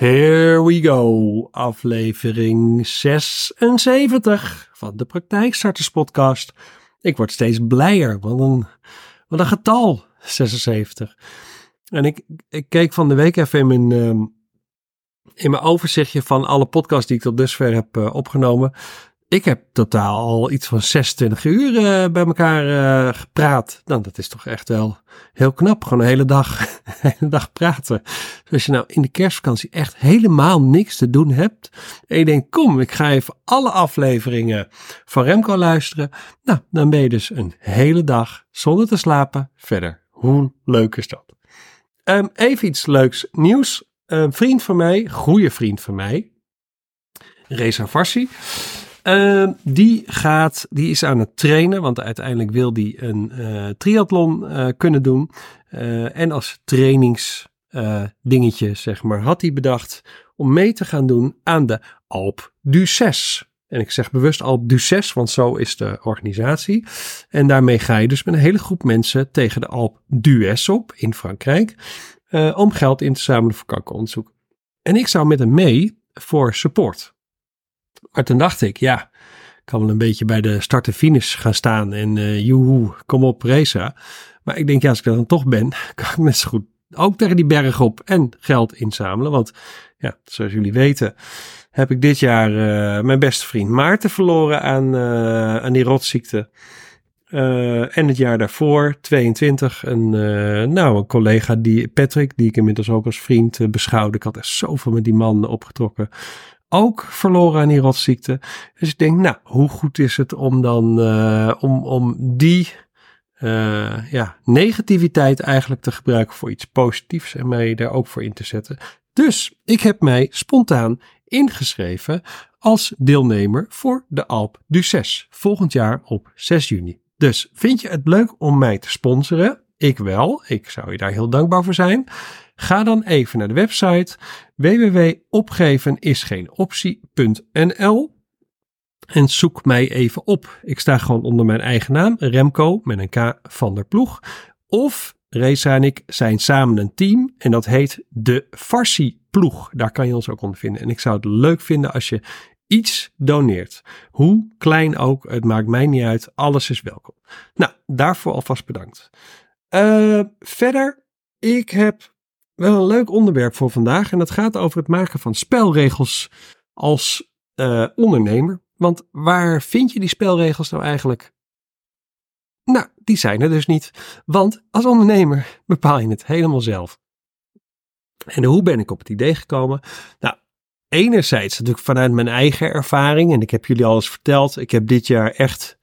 Here we go, aflevering 76 van de Praktijkstarters podcast. Ik word steeds blijer, wat een, wat een getal, 76. En ik, ik keek van de week even in mijn, ehm, in mijn overzichtje van alle podcasts die ik tot dusver heb uh, opgenomen. Ik heb totaal al iets van 26 uur uh, bij elkaar uh, gepraat. Nou, dat is toch echt wel heel knap. Gewoon een hele dag, dag praten. Dus als je nou in de kerstvakantie echt helemaal niks te doen hebt. En je denkt, kom, ik ga even alle afleveringen van Remco luisteren. Nou, dan ben je dus een hele dag zonder te slapen verder. Hoe leuk is dat? Um, even iets leuks nieuws. Een vriend van mij, goede vriend van mij, Reza Farsi. Uh, die, gaat, die is aan het trainen, want uiteindelijk wil die een uh, triathlon uh, kunnen doen. en als trainingsdingetje, zeg maar, had hij bedacht om mee te gaan doen aan de Alp d'Huez. En ik zeg bewust Alp d'Huez, want zo is de organisatie. En daarmee ga je dus met een hele groep mensen tegen de Alp d'Huez op in Frankrijk. om geld in te zamelen voor kankeronderzoek. En ik zou met hem mee voor support. Maar toen dacht ik, ja, ik kan wel een beetje bij de start en finish gaan staan en uh, joehoe, kom op, Reza. Maar ik denk, ja, als ik er dan toch ben, kan ik net goed ook tegen die berg op en geld inzamelen. Want ja, zoals jullie weten, heb ik dit jaar uh, mijn beste vriend Maarten verloren aan, uh, aan die rotziekte. En het jaar daarvoor, 22, een, nou, een collega, die, Patrick, die ik inmiddels ook als vriend beschouwde. Ik had er zoveel met die man opgetrokken ook verloren aan die rotziekte. Dus ik denk, nou, hoe goed is het om dan uh, om, om die uh, ja, negativiteit eigenlijk te gebruiken voor iets positiefs en mij daar ook voor in te zetten. Dus ik heb mij spontaan ingeschreven als deelnemer voor de Alp du 6 volgend jaar op 6 juni. Dus vind je het leuk om mij te sponsoren? Ik wel. Ik zou je daar heel dankbaar voor zijn. Ga dan even naar de website www.opgevenisgeenoptie.nl en zoek mij even op. Ik sta gewoon onder mijn eigen naam, Remco met een K van der Ploeg. Of Reza en ik zijn samen een team en dat heet de Farsi Ploeg. Daar kan je ons ook onder vinden. En ik zou het leuk vinden als je iets doneert. Hoe klein ook, het maakt mij niet uit. Alles is welkom. Nou, daarvoor alvast bedankt. Uh, verder, ik heb wel een leuk onderwerp voor vandaag. En dat gaat over het maken van spelregels als uh, ondernemer. Want waar vind je die spelregels nou eigenlijk? Nou, die zijn er dus niet. Want als ondernemer bepaal je het helemaal zelf. En hoe ben ik op het idee gekomen? Nou, enerzijds natuurlijk vanuit mijn eigen ervaring. En ik heb jullie al eens verteld. Ik heb dit jaar echt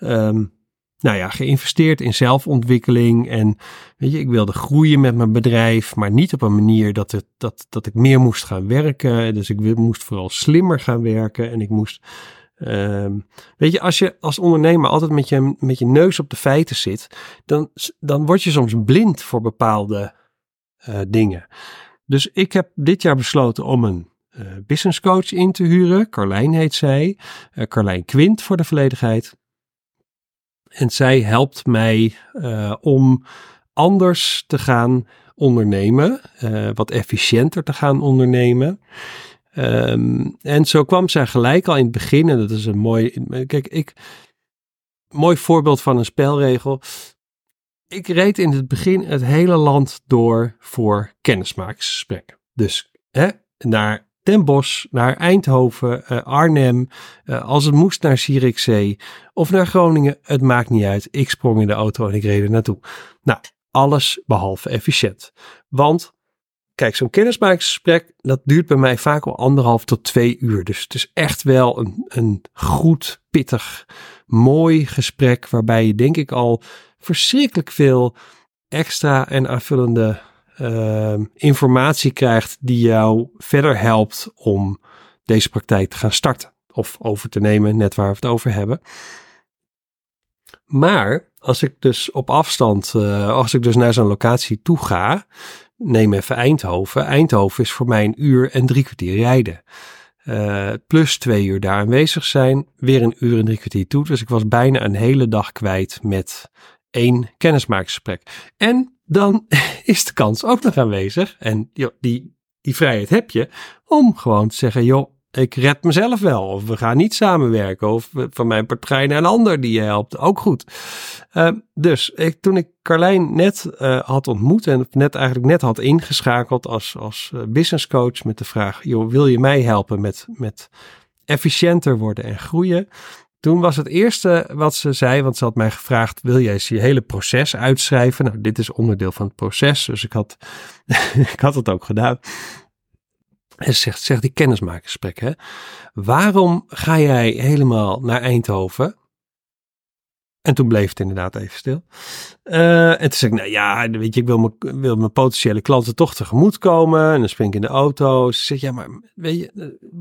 um, nou ja, geïnvesteerd in zelfontwikkeling. En weet je, ik wilde groeien met mijn bedrijf, maar niet op een manier dat, het, dat, dat ik meer moest gaan werken. Dus ik moest vooral slimmer gaan werken. En ik moest. Um, weet je, als je als ondernemer altijd met je, met je neus op de feiten zit, dan, dan word je soms blind voor bepaalde uh, dingen. Dus ik heb dit jaar besloten om een uh, business coach in te huren. Carlijn heet zij. Uh, Carlijn Quint voor de volledigheid. En zij helpt mij uh, om anders te gaan ondernemen, uh, wat efficiënter te gaan ondernemen. Um, en zo kwam zij gelijk al in het begin, en dat is een mooi. Kijk, ik. Mooi voorbeeld van een spelregel. Ik reed in het begin het hele land door voor kennismakingsgesprekken. Dus hè, naar Den Bosch, naar Eindhoven, uh, Arnhem, uh, als het moest naar Zierikzee of naar Groningen, het maakt niet uit. Ik sprong in de auto en ik reed er naartoe. Nou, alles behalve efficiënt. Want, kijk, zo'n kennismakingsgesprek, dat duurt bij mij vaak al anderhalf tot twee uur. Dus het is echt wel een, een goed, pittig, mooi gesprek waarbij je denk ik al verschrikkelijk veel extra en aanvullende uh, informatie krijgt die jou verder helpt om deze praktijk te gaan starten of over te nemen, net waar we het over hebben. Maar als ik dus op afstand, uh, als ik dus naar zo'n locatie toe ga, neem even Eindhoven. Eindhoven is voor mij een uur en drie kwartier rijden. Uh, plus twee uur daar aanwezig zijn, weer een uur en drie kwartier toe. Dus ik was bijna een hele dag kwijt met één kennismakingsgesprek. En dan is de kans ook nog aanwezig. En die, die vrijheid heb je om gewoon te zeggen, joh, ik red mezelf wel. Of we gaan niet samenwerken. Of van mijn partij naar een ander die je helpt. Ook goed. Uh, dus ik, toen ik Carlijn net uh, had ontmoet en net eigenlijk net had ingeschakeld als, als uh, business coach met de vraag, joh, wil je mij helpen met, met efficiënter worden en groeien? Toen was het eerste wat ze zei, want ze had mij gevraagd: wil jij eens je hele proces uitschrijven? Nou, dit is onderdeel van het proces, dus ik had, ik had het ook gedaan. En ze zegt, zegt die kennismakersgesprek, hè? Waarom ga jij helemaal naar Eindhoven? En toen bleef het inderdaad even stil. Uh, en toen zei ik, nou ja, weet je, ik wil mijn, wil mijn potentiële klanten toch tegemoet komen. En dan spring ik in de auto. Ze zegt, ja, maar weet je,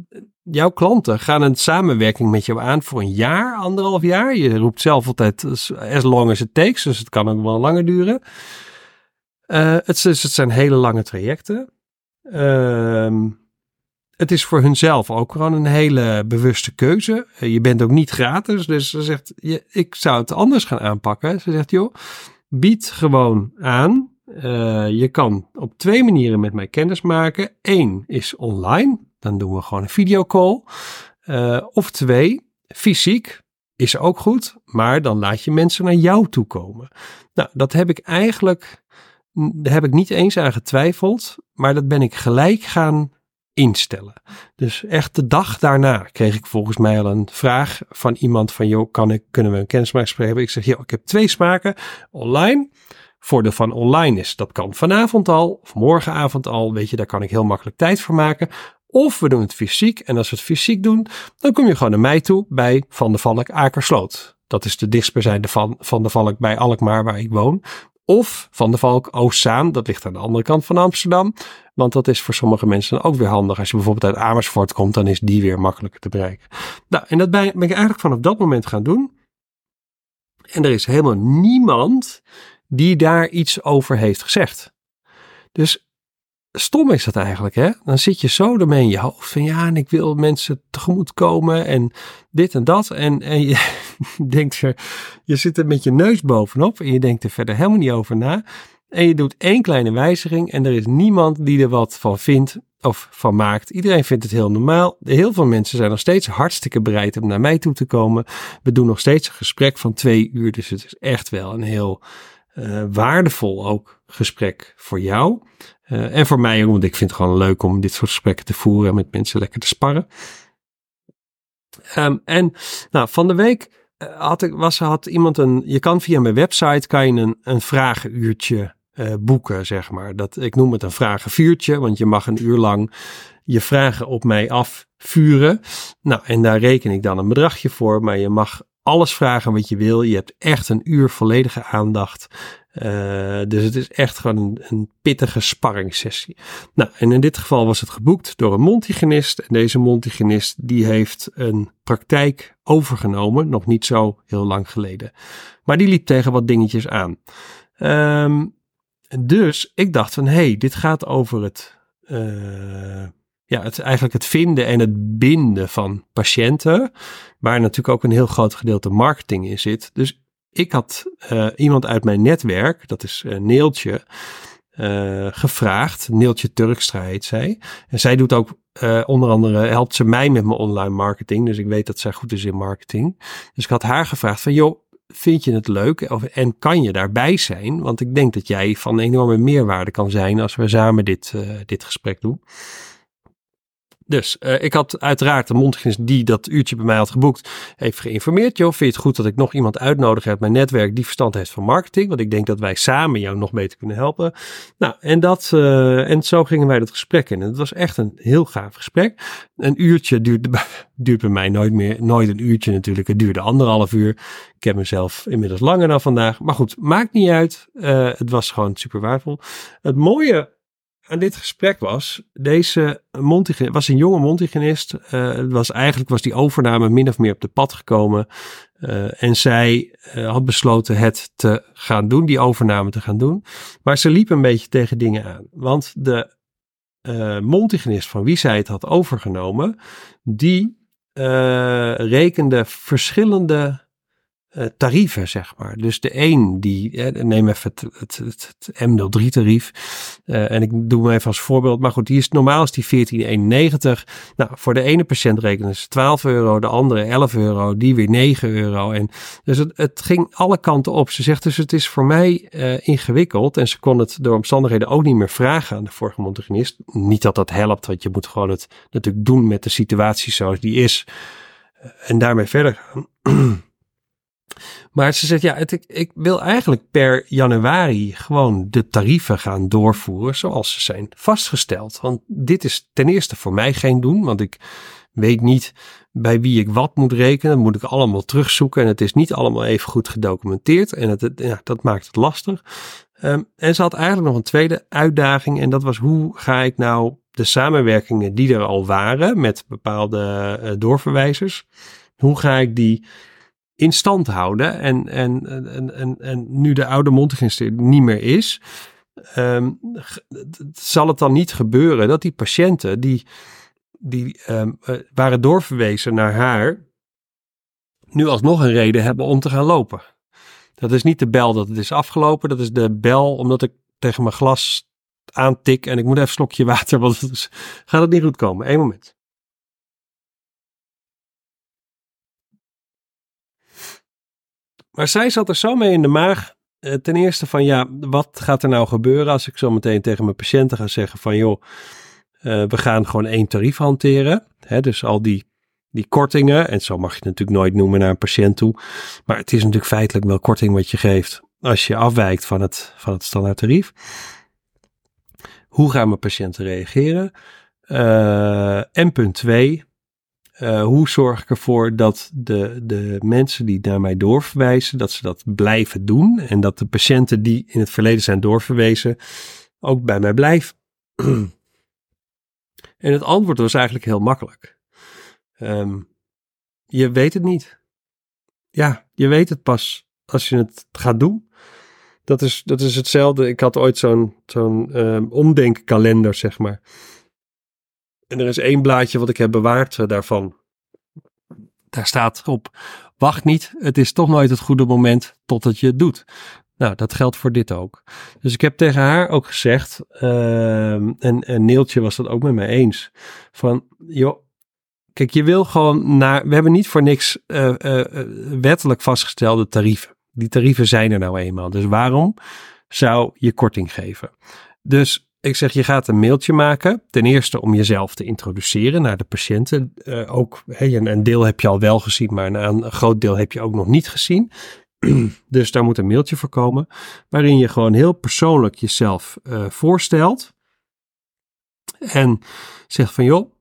eh, jouw klanten gaan een samenwerking met jou aan voor een jaar, anderhalf jaar. Je roept zelf altijd as long as it takes, dus het kan ook wel langer duren. Uh, het, het zijn hele lange trajecten. Ehm het is voor hunzelf ook gewoon een hele bewuste keuze. Eh, je bent ook niet gratis. Dus ze zegt, ik zou het anders gaan aanpakken. Ze zegt, joh, bied gewoon aan. Uh, je kan op twee manieren met mij kennis maken. Eén is online. Dan doen we gewoon een videocall. Uh, of twee, fysiek. Is ook goed. Maar dan laat je mensen naar jou toe komen. Nou, dat heb ik eigenlijk... Daar heb ik niet eens aan getwijfeld. Maar dat ben ik gelijk gaan instellen. Dus echt de dag daarna kreeg ik volgens mij al een vraag van iemand van, joh, kan ik, kunnen we een kennismakingsgesprek hebben? Ik zeg, joh, ik heb twee smaken online. Voordeel van online is, dat kan vanavond al of morgenavond al, weet je, daar kan ik heel makkelijk tijd voor maken. Of we doen het fysiek en als we het fysiek doen, dan kom je gewoon naar mij toe bij Van de Valk Akersloot. Dat is de dichtstbijzijnde van, van de Valk bij Alkmaar waar ik woon. Of Van de Valk Oostzaan, dat ligt aan de andere kant van Amsterdam. Want dat is voor sommige mensen ook weer handig. Als je bijvoorbeeld uit Amersfoort komt, dan is die weer makkelijker te bereiken. Nou, en dat ben ik eigenlijk vanaf dat moment gaan doen. En er is helemaal niemand die daar iets over heeft gezegd. Dus stom is dat eigenlijk, hè? Dan zit je zo ermee in je hoofd van ja, en ik wil mensen tegemoet komen en dit en dat. En, en je denkt er, je zit er met je neus bovenop en je denkt er verder helemaal niet over na. En je doet één kleine wijziging en er is niemand die er wat van vindt of van maakt. Iedereen vindt het heel normaal. Heel veel mensen zijn nog steeds hartstikke bereid om naar mij toe te komen. We doen nog steeds een gesprek van twee uur, dus het is echt wel een heel uh, waardevol ook gesprek voor jou. Uh, en voor mij want ik vind het gewoon leuk om dit soort gesprekken te voeren en met mensen lekker te sparren. Um, en nou, van de week uh, had, ik, was, had iemand een. Je kan via mijn website kan je een, een vragenuurtje uh, boeken, zeg maar. Dat, ik noem het een vragenvuurtje, want je mag een uur lang je vragen op mij afvuren. Nou, en daar reken ik dan een bedragje voor, maar je mag alles vragen wat je wil. Je hebt echt een uur volledige aandacht. Uh, dus het is echt gewoon een, een pittige sparringssessie. Nou, en in dit geval was het geboekt door een mondhygiënist. En deze mondhygiënist die heeft een praktijk overgenomen, nog niet zo heel lang geleden. Maar die liep tegen wat dingetjes aan. Um, dus ik dacht van, hé, hey, dit gaat over het, uh, ja, het, eigenlijk het vinden en het binden van patiënten, waar natuurlijk ook een heel groot gedeelte marketing in zit. Dus ik had uh, iemand uit mijn netwerk, dat is uh, Neeltje, uh, gevraagd. Neeltje Turkstra heet zij. En zij doet ook onder andere, helpt ze mij met mijn online marketing. Dus ik weet dat zij goed is in marketing. Dus ik had haar gevraagd van, joh, vind je het leuk en kan je daarbij zijn? Want ik denk dat jij van enorme meerwaarde kan zijn als we samen dit, dit gesprek doen. Dus uh, ik had uiteraard de mondhygiënist die dat uurtje bij mij had geboekt, even geïnformeerd. Joh, vind je het goed dat ik nog iemand uitnodig uit mijn netwerk die verstand heeft van marketing? Want ik denk dat wij samen jou nog beter kunnen helpen. Nou, en, dat, uh, en zo gingen wij dat gesprek in. En het was echt een heel gaaf gesprek. Een uurtje duurt, duurt bij mij nooit meer, nooit een uurtje natuurlijk. Het duurde anderhalf uur. Ik heb mezelf inmiddels langer dan vandaag. Maar goed, maakt niet uit. Uh, het was gewoon super waardevol. Het mooie aan dit gesprek was, deze Montigen was een jonge Montigenist. Uh, was, eigenlijk was die overname min of meer op de pad gekomen. Uh, en zij uh, had besloten het te gaan doen, die overname te gaan doen. Maar ze liep een beetje tegen dingen aan. Want de Montigenist van wie zij het had overgenomen, die rekende verschillende tarieven, zeg maar. Dus de een die, eh, neem even het, het, het, het M03 tarief. Uh, en ik doe hem even als voorbeeld. Maar goed, die is normaal is die 14,91. Nou, voor de ene patiënt rekenen ze 12 euro, de andere 11 euro, die weer 9 euro. En dus het, het ging alle kanten op. Ze zegt dus het is voor mij uh, ingewikkeld. En ze kon het door omstandigheden ook niet meer vragen aan de vorige montaginist. Niet dat dat helpt, want je moet gewoon het natuurlijk doen met de situatie zoals die is. En daarmee verder gaan. Maar ze zegt, ja, ik, ik wil eigenlijk per januari gewoon de tarieven gaan doorvoeren zoals ze zijn vastgesteld. Want dit is ten eerste voor mij geen doen, want ik weet niet bij wie ik wat moet rekenen. Dat moet ik allemaal terugzoeken en het is niet allemaal even goed gedocumenteerd. En het, ja, dat maakt het lastig. Um, en ze had eigenlijk nog een tweede uitdaging en dat was hoe ga ik nou de samenwerkingen die er al waren met bepaalde uh, doorverwijzers, hoe ga ik die in stand houden. En, en, en, en, en nu de oude Monteginster niet meer is, um, zal het dan niet gebeuren dat die patiënten die, die um, waren doorverwezen naar haar, nu alsnog een reden hebben om te gaan lopen. Dat is niet de bel dat het is afgelopen, dat is de bel omdat ik tegen mijn glas aantik en ik moet even een slokje water, want gaat het niet goed komen. Eén moment. Maar zij zat er zo mee in de maag. Eh, ten eerste van ja, wat gaat er nou gebeuren als ik zo meteen tegen mijn patiënten ga zeggen van joh, uh, we gaan gewoon één tarief hanteren. Hè, dus al die, die kortingen, en zo mag je het natuurlijk nooit noemen naar een patiënt toe. Maar het is natuurlijk feitelijk wel korting wat je geeft als je afwijkt van het, van het standaard tarief. Hoe gaan mijn patiënten reageren? Uh, en punt 2, uh, hoe zorg ik ervoor dat de, de mensen die naar mij doorverwijzen, dat ze dat blijven doen. En dat de patiënten die in het verleden zijn doorverwezen, ook bij mij blijven. en het antwoord was eigenlijk heel makkelijk. Um, je weet het niet. Ja, je weet het pas als je het gaat doen. Dat is, dat is hetzelfde. Ik had ooit zo'n zo'n um, omdenkkalender, zeg maar. En er is één blaadje wat ik heb bewaard uh, daarvan. Daar staat op: wacht niet, het is toch nooit het goede moment totdat je het doet. Nou, dat geldt voor dit ook. Dus ik heb tegen haar ook gezegd, uh, en, en Neeltje was dat ook met mij eens, van joh, kijk, je wil gewoon naar, we hebben niet voor niks uh, uh, wettelijk vastgestelde tarieven. Die tarieven zijn er nou eenmaal. Dus waarom zou je korting geven? Dus ik zeg, je gaat een mailtje maken. Ten eerste om jezelf te introduceren naar de patiënten. Uh, ook, hey, een, deel heb je al wel gezien, maar een, een groot deel heb je ook nog niet gezien. dus daar moet een mailtje voor komen. Waarin je gewoon heel persoonlijk jezelf uh, voorstelt. En zegt van joh,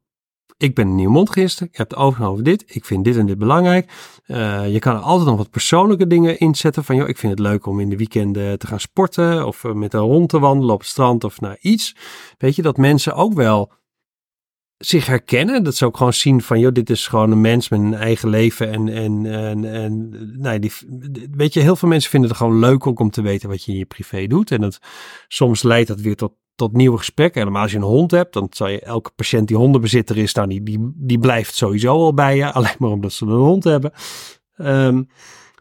ik ben een nieuw mondgister. Ik heb het overgenomen over dit. Ik vind dit en dit belangrijk. Uh, je kan er altijd nog wat persoonlijke dingen inzetten. Van, joh, ik vind het leuk om in de weekenden te gaan sporten. Of eh, met een rond te wandelen op het strand of naar iets. Weet je, dat mensen ook wel zich herkennen. Dat ze ook gewoon zien van, joh, dit is gewoon een mens met een eigen leven. En, en, en, en nou, die, weet je, heel veel mensen vinden het gewoon leuk ook om te weten wat je in je privé doet. En dat, soms leidt dat weer tot tot nieuwe gesprekken. Helemaal als je een hond hebt, dan zal je elke patiënt die hondenbezitter is, nou, die, die, die blijft sowieso al bij je. Alleen maar omdat ze een hond hebben. Um,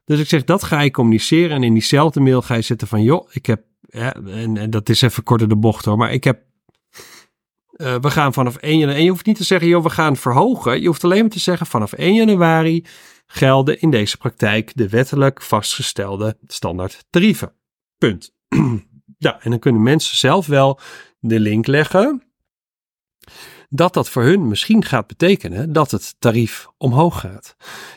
dus ik zeg, dat ga je communiceren. En in diezelfde mail ga je zetten van, joh, ik heb, en, dat is even korter de bocht hoor, maar ik heb, uh, we gaan vanaf 1 januari, en je hoeft niet te zeggen, joh, we gaan verhogen. Je hoeft alleen maar te zeggen, vanaf 1 januari gelden in deze praktijk de wettelijk vastgestelde standaard tarieven. Punt. Ja, en dan kunnen mensen zelf wel de link leggen dat dat voor hun misschien gaat betekenen dat het tarief omhoog gaat.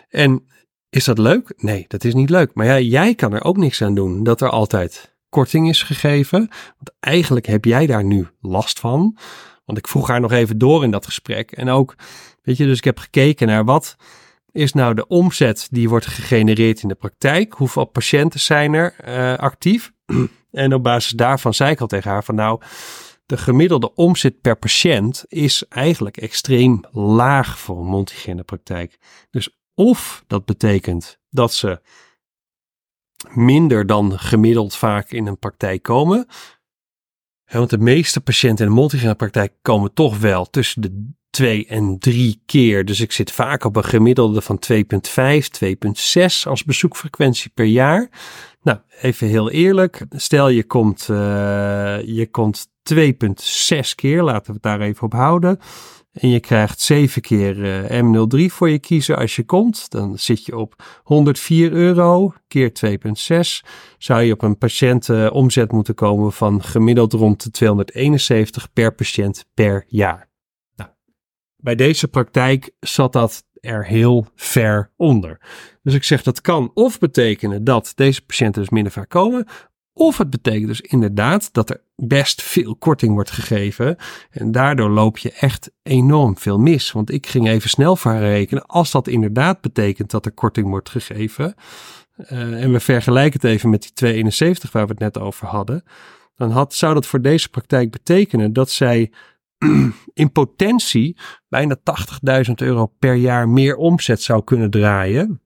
En is dat leuk? Nee, dat is niet leuk. Maar ja, jij kan er ook niks aan doen dat er altijd korting is gegeven. Want eigenlijk heb jij daar nu last van. Want ik vroeg haar nog even door in dat gesprek. En ook, weet je, dus ik heb gekeken naar wat is nou de omzet die wordt gegenereerd in de praktijk. Hoeveel patiënten zijn er uh, actief? En op basis daarvan zei ik al tegen haar van nou, de gemiddelde omzet per patiënt is eigenlijk extreem laag voor een mondhygiënepraktijk. Dus of dat betekent dat ze minder dan gemiddeld vaak in een praktijk komen. Want de meeste patiënten in de mondhygiënepraktijk komen toch wel tussen de 2 en 3 keer. Dus ik zit vaak op een gemiddelde van 2,5, 2,6 als bezoekfrequentie per jaar. Nou, even heel eerlijk. Stel je komt, uh, je komt 2,6 keer, laten we het daar even op houden. En je krijgt 7 keer uh, M03 voor je kiezen als je komt. Dan zit je op 104 euro keer 2,6. Zou je op een patiëntenomzet omzet moeten komen van gemiddeld rond de 271 per patiënt per jaar. Bij deze praktijk zat dat er heel ver onder. Dus ik zeg dat kan of betekenen dat deze patiënten dus minder vaak komen, of het betekent dus inderdaad dat er best veel korting wordt gegeven. En daardoor loop je echt enorm veel mis. Want ik ging even snel rekenen. Als dat inderdaad betekent dat er korting wordt gegeven. Uh, en we vergelijken het even met die 271 waar we het net over hadden. Dan had, zou dat voor deze praktijk betekenen dat zij in potentie bijna 80.000 euro per jaar meer omzet zou kunnen draaien.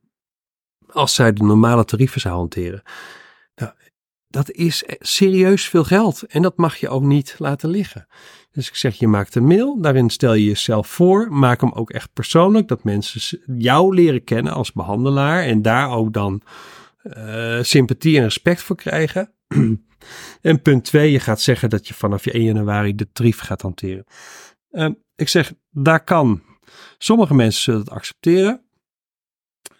Als zij de normale tarieven zou hanteren dat is serieus veel geld en dat mag je ook niet laten liggen. Dus ik zeg, je maakt een mail, daarin stel je jezelf voor, maak hem ook echt persoonlijk, dat mensen jou leren kennen als behandelaar en daar ook dan uh, sympathie en respect voor krijgen. en punt twee, je gaat zeggen dat je vanaf je 1 januari de tarief gaat hanteren. Uh, ik zeg, daar kan. Sommige mensen zullen het accepteren.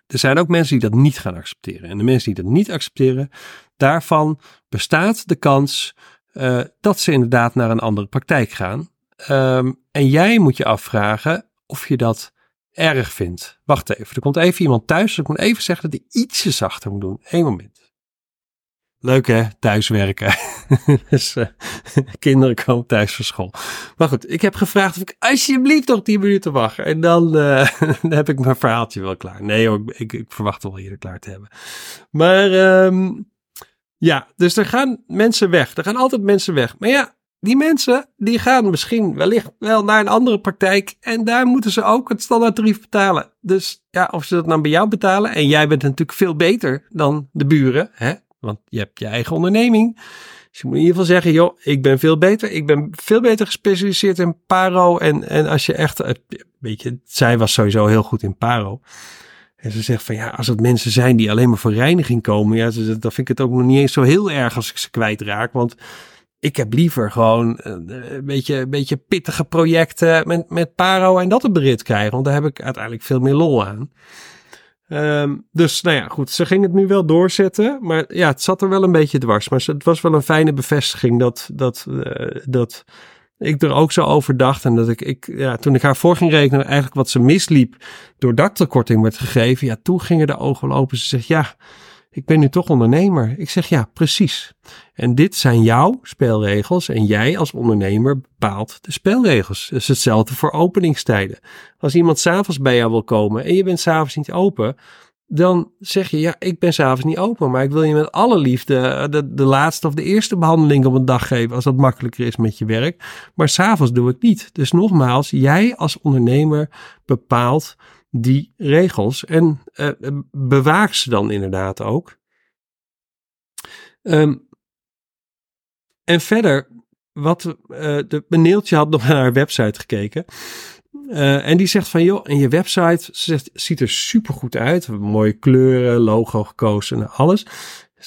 Er zijn ook mensen die dat niet gaan accepteren. En de mensen die dat niet accepteren, daarvan bestaat de kans uh, dat ze inderdaad naar een andere praktijk gaan. Um, en jij moet je afvragen of je dat erg vindt. Wacht even, er komt even iemand thuis. Dus ik moet even zeggen dat hij ietsje zachter moet doen. Eén moment. Leuk hè, thuiswerken. dus, uh, kinderen komen thuis van school. Maar goed, ik heb gevraagd of ik alsjeblieft nog 10 minuten wacht. En dan, uh, dan heb ik mijn verhaaltje wel klaar. Nee ik, ik verwacht wel hier klaar te hebben. Maar um, ja, dus er gaan mensen weg. Er gaan altijd mensen weg. Maar ja, die mensen die gaan misschien wellicht wel naar een andere praktijk. En daar moeten ze ook het standaardtarief betalen. Dus ja, of ze dat dan bij jou betalen. En jij bent natuurlijk veel beter dan de buren. Hè? Want je hebt je eigen onderneming. Dus je moet in ieder geval zeggen, joh, ik ben veel beter. Ik ben veel beter gespecialiseerd in paro. En, en als je echt, weet je, zij was sowieso heel goed in paro. En ze zegt van ja, als het mensen zijn die alleen maar voor reiniging komen, ja, dan vind ik het ook nog niet eens zo heel erg als ik ze kwijtraak. Want ik heb liever gewoon een beetje, beetje pittige projecten met, met paro en dat een berit krijgen. Want daar heb ik uiteindelijk veel meer lol aan. Um, dus nou ja, goed, ze ging het nu wel doorzetten. Maar ja, het zat er wel een beetje dwars. Maar het was wel een fijne bevestiging dat, dat, uh, dat ik er ook zo over dacht. En dat ik, ik ja, toen ik haar voor ging rekenen, eigenlijk wat ze misliep, doordat de korting werd gegeven, ja, toen gingen de ogen lopen. Ze zegt, ja, ik ben nu toch ondernemer. Ik zeg, ja, precies. En dit zijn jouw spelregels en jij als ondernemer bepaalt de spelregels. Is hetzelfde voor openingstijden. Als iemand s'avonds bij jou wil komen en je bent s'avonds niet open, dan zeg je, ja, ik ben s'avonds niet open, maar ik wil je met alle liefde eh, de, de laatste of de eerste behandeling op een dag geven, als dat makkelijker is met je werk. Maar s'avonds doe ik niet. Dus nogmaals, jij als ondernemer bepaalt die regels en uh, bewaak ze dan inderdaad ook. Um, en verder, wat uh, de Beneeltje had nog naar haar website gekeken. En die zegt van, joh, en je website ze zegt, ziet er super goed uit. Mooie kleuren, logo gekozen, alles.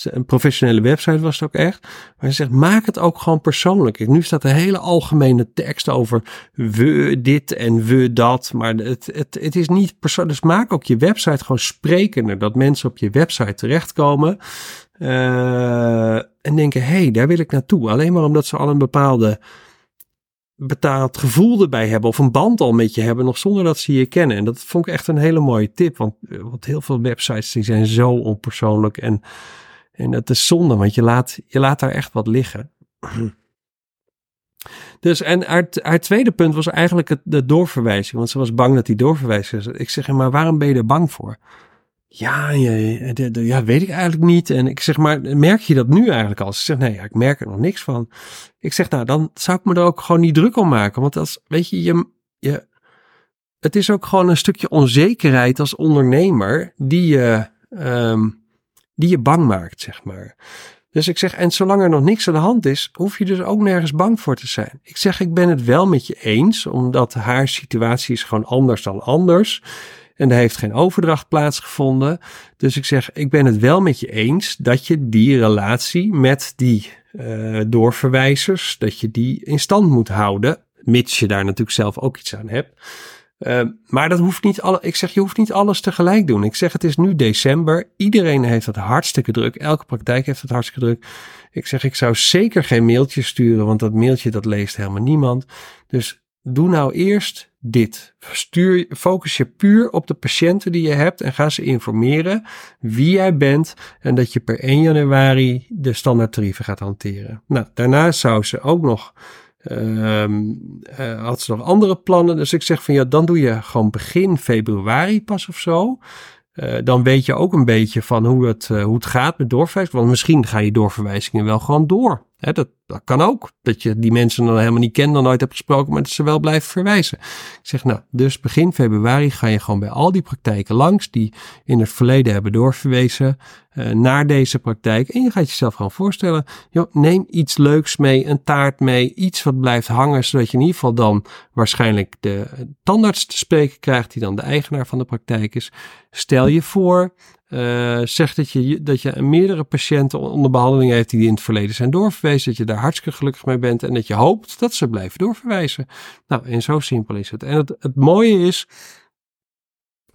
Een professionele website was het ook echt. Maar ze zegt, maak het ook gewoon persoonlijk. Nu staat een hele algemene tekst over we dit en we dat. Maar het, het, het is niet persoonlijk. Dus maak ook je website gewoon sprekender. Dat mensen op je website terechtkomen. Uh, en denken, hé, hey, daar wil ik naartoe. Alleen maar omdat ze al een bepaalde betaald gevoel erbij hebben of een band al met je hebben, nog zonder dat ze je kennen. En dat vond ik echt een hele mooie tip, want, eh, want heel veel websites die zijn zo onpersoonlijk en, en dat is zonde, want je laat, je laat daar echt wat liggen. Dus en haar, haar tweede punt was eigenlijk het, de doorverwijzing, want ze was bang dat die doorverwijzing. Ik zeg, maar waarom ben je er bang voor? Ja, ja, ja, weet ik eigenlijk niet. En ik zeg maar, merk je dat nu eigenlijk al? Ze zegt, nee, ja, ik merk er nog niks van. Ik zeg, nou, dan zou ik me er ook gewoon niet druk om maken. Want als, weet je, je, je het is ook gewoon een stukje onzekerheid als ondernemer die je, um, die je bang maakt, zeg maar. Dus ik zeg, en zolang er nog niks aan de hand is, hoef je dus ook nergens bang voor te zijn. Ik zeg, ik ben het wel met je eens, omdat haar situatie is gewoon anders dan anders. En er heeft geen overdracht plaatsgevonden. Dus ik zeg, ik ben het wel met je eens dat je die relatie met die uh, doorverwijzers, dat je die in stand moet houden. Mits je daar natuurlijk zelf ook iets aan hebt. Uh, maar dat hoeft niet alle, ik zeg, je hoeft niet alles tegelijk doen. Ik zeg, het is nu december. Iedereen heeft het hartstikke druk. Elke praktijk heeft het hartstikke druk. Ik zeg, ik zou zeker geen mailtje sturen, want dat mailtje dat leest helemaal niemand. Dus doe nou eerst dit. Stuur, focus je puur op de patiënten die je hebt en ga ze informeren wie jij bent en dat je per 1 januari de standaardtarieven gaat hanteren. Nou, daarna zou ze ook nog, uh, uh, had ze nog andere plannen. Dus ik zeg van ja, dan doe je gewoon begin februari pas of zo. Uh, dan weet je ook een beetje van hoe het, uh, hoe het gaat met doorverwijzingen. Want misschien ga je doorverwijzingen wel gewoon door. Dat kan ook. Dat je die mensen dan helemaal niet kent, dan nooit hebt gesproken, maar dat ze wel blijven verwijzen. Ik zeg nou, dus begin februari ga je gewoon bij al die praktijken langs die in het verleden hebben doorverwezen uh, naar deze praktijk. En je gaat jezelf gewoon voorstellen, joh, neem iets leuks mee, een taart mee, iets wat blijft hangen, zodat je in ieder geval dan waarschijnlijk de tandarts te spreken krijgt, die dan de eigenaar van de praktijk is. Stel je voor, uh, zegt dat je, dat je meerdere patiënten onder behandeling heeft die in het verleden zijn doorverwezen. Dat je daar hartstikke gelukkig mee bent en dat je hoopt dat ze blijven doorverwijzen. Nou, en zo simpel is het. En het, het mooie is,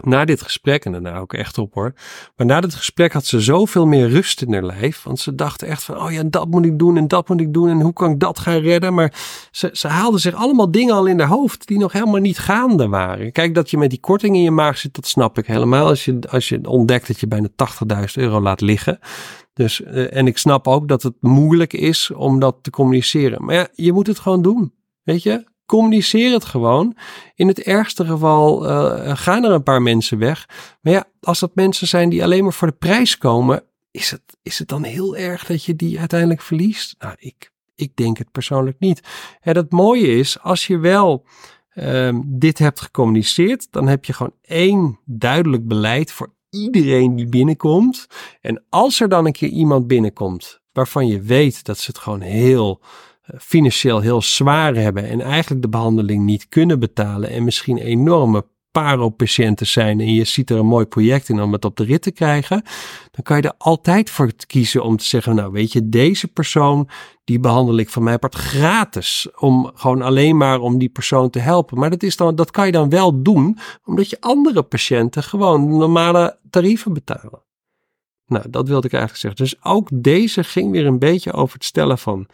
na dit gesprek, en daarna ook echt op hoor. Maar na dit gesprek had ze zoveel meer rust in haar lijf. Want ze dachten echt van, oh ja, dat moet ik doen en dat moet ik doen. En hoe kan ik dat gaan redden? Maar ze, ze haalde zich allemaal dingen al in haar hoofd die nog helemaal niet gaande waren. Kijk, dat je met die korting in je maag zit, dat snap ik helemaal. Als je, als je ontdekt dat je bijna 80.000 euro laat liggen. Dus, uh, en ik snap ook dat het moeilijk is om dat te communiceren. Maar ja, je moet het gewoon doen. Weet je, communiceer het gewoon. In het ergste geval uh, gaan er een paar mensen weg. Maar ja, als dat mensen zijn die alleen maar voor de prijs komen, is het, is het dan heel erg dat je die uiteindelijk verliest? Nou, ik, ik denk het persoonlijk niet. En het mooie is, als je wel uh, dit hebt gecommuniceerd, dan heb je gewoon één duidelijk beleid voor iedereen die binnenkomt. En als er dan een keer iemand binnenkomt waarvan je weet dat ze het gewoon heel financieel heel zwaar hebben en eigenlijk de behandeling niet kunnen betalen en misschien enorme paro-patiënten zijn en je ziet er een mooi project in om het op de rit te krijgen, dan kan je er altijd voor kiezen om te zeggen, nou weet je, deze persoon, die behandel ik van mij part gratis, om gewoon alleen maar om die persoon te helpen. Maar dat, is dan, dat kan je dan wel doen, omdat je andere patiënten gewoon normale tarieven betalen. Nou, dat wilde ik eigenlijk zeggen. Dus ook deze ging weer een beetje over het stellen van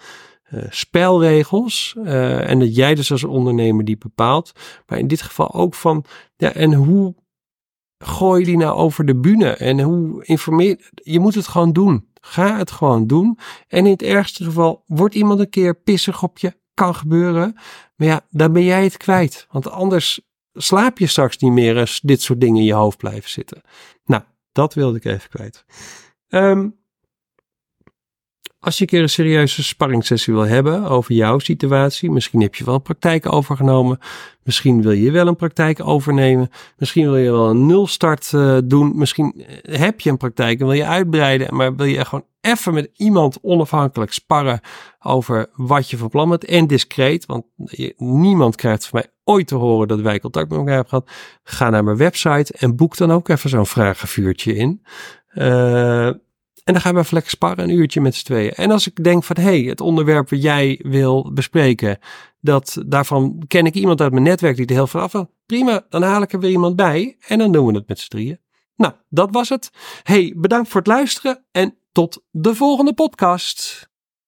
uh, spelregels. Uh, en dat jij dus als ondernemer die bepaalt. Maar in dit geval ook van, ja, en hoe gooi je die nou over de bühne? En hoe informeer je? moet het gewoon doen. Ga het gewoon doen. En in het ergste geval wordt iemand een keer pissig op je. Kan gebeuren. Maar ja, dan ben jij het kwijt. Want anders slaap je straks niet meer als dit soort dingen in je hoofd blijven zitten. Nou, dat wilde ik even kwijt. Um, als je een keer een serieuze sparringssessie wil hebben over jouw situatie, misschien heb je wel een praktijk overgenomen, misschien wil je wel een praktijk overnemen, misschien wil je wel een nulstart uh, doen, misschien eh, heb je een praktijk en wil je uitbreiden, maar wil je gewoon even met iemand onafhankelijk sparren over wat je van plan bent en discreet, want niemand krijgt van mij ooit te horen dat wij contact met elkaar hebben gehad. Ga naar mijn website en boek dan ook even zo'n vragenvuurtje in. Uh, en dan gaan we lekker sparren, een uurtje met z'n tweeën. En als ik denk van, hé, hey, het onderwerp wat jij wil bespreken, dat, daarvan ken ik iemand uit mijn netwerk die er heel veel af wil. Prima, dan haal ik er weer iemand bij en dan doen we het met z'n drieën. Nou, dat was het. hey, bedankt voor het luisteren en tot de volgende podcast.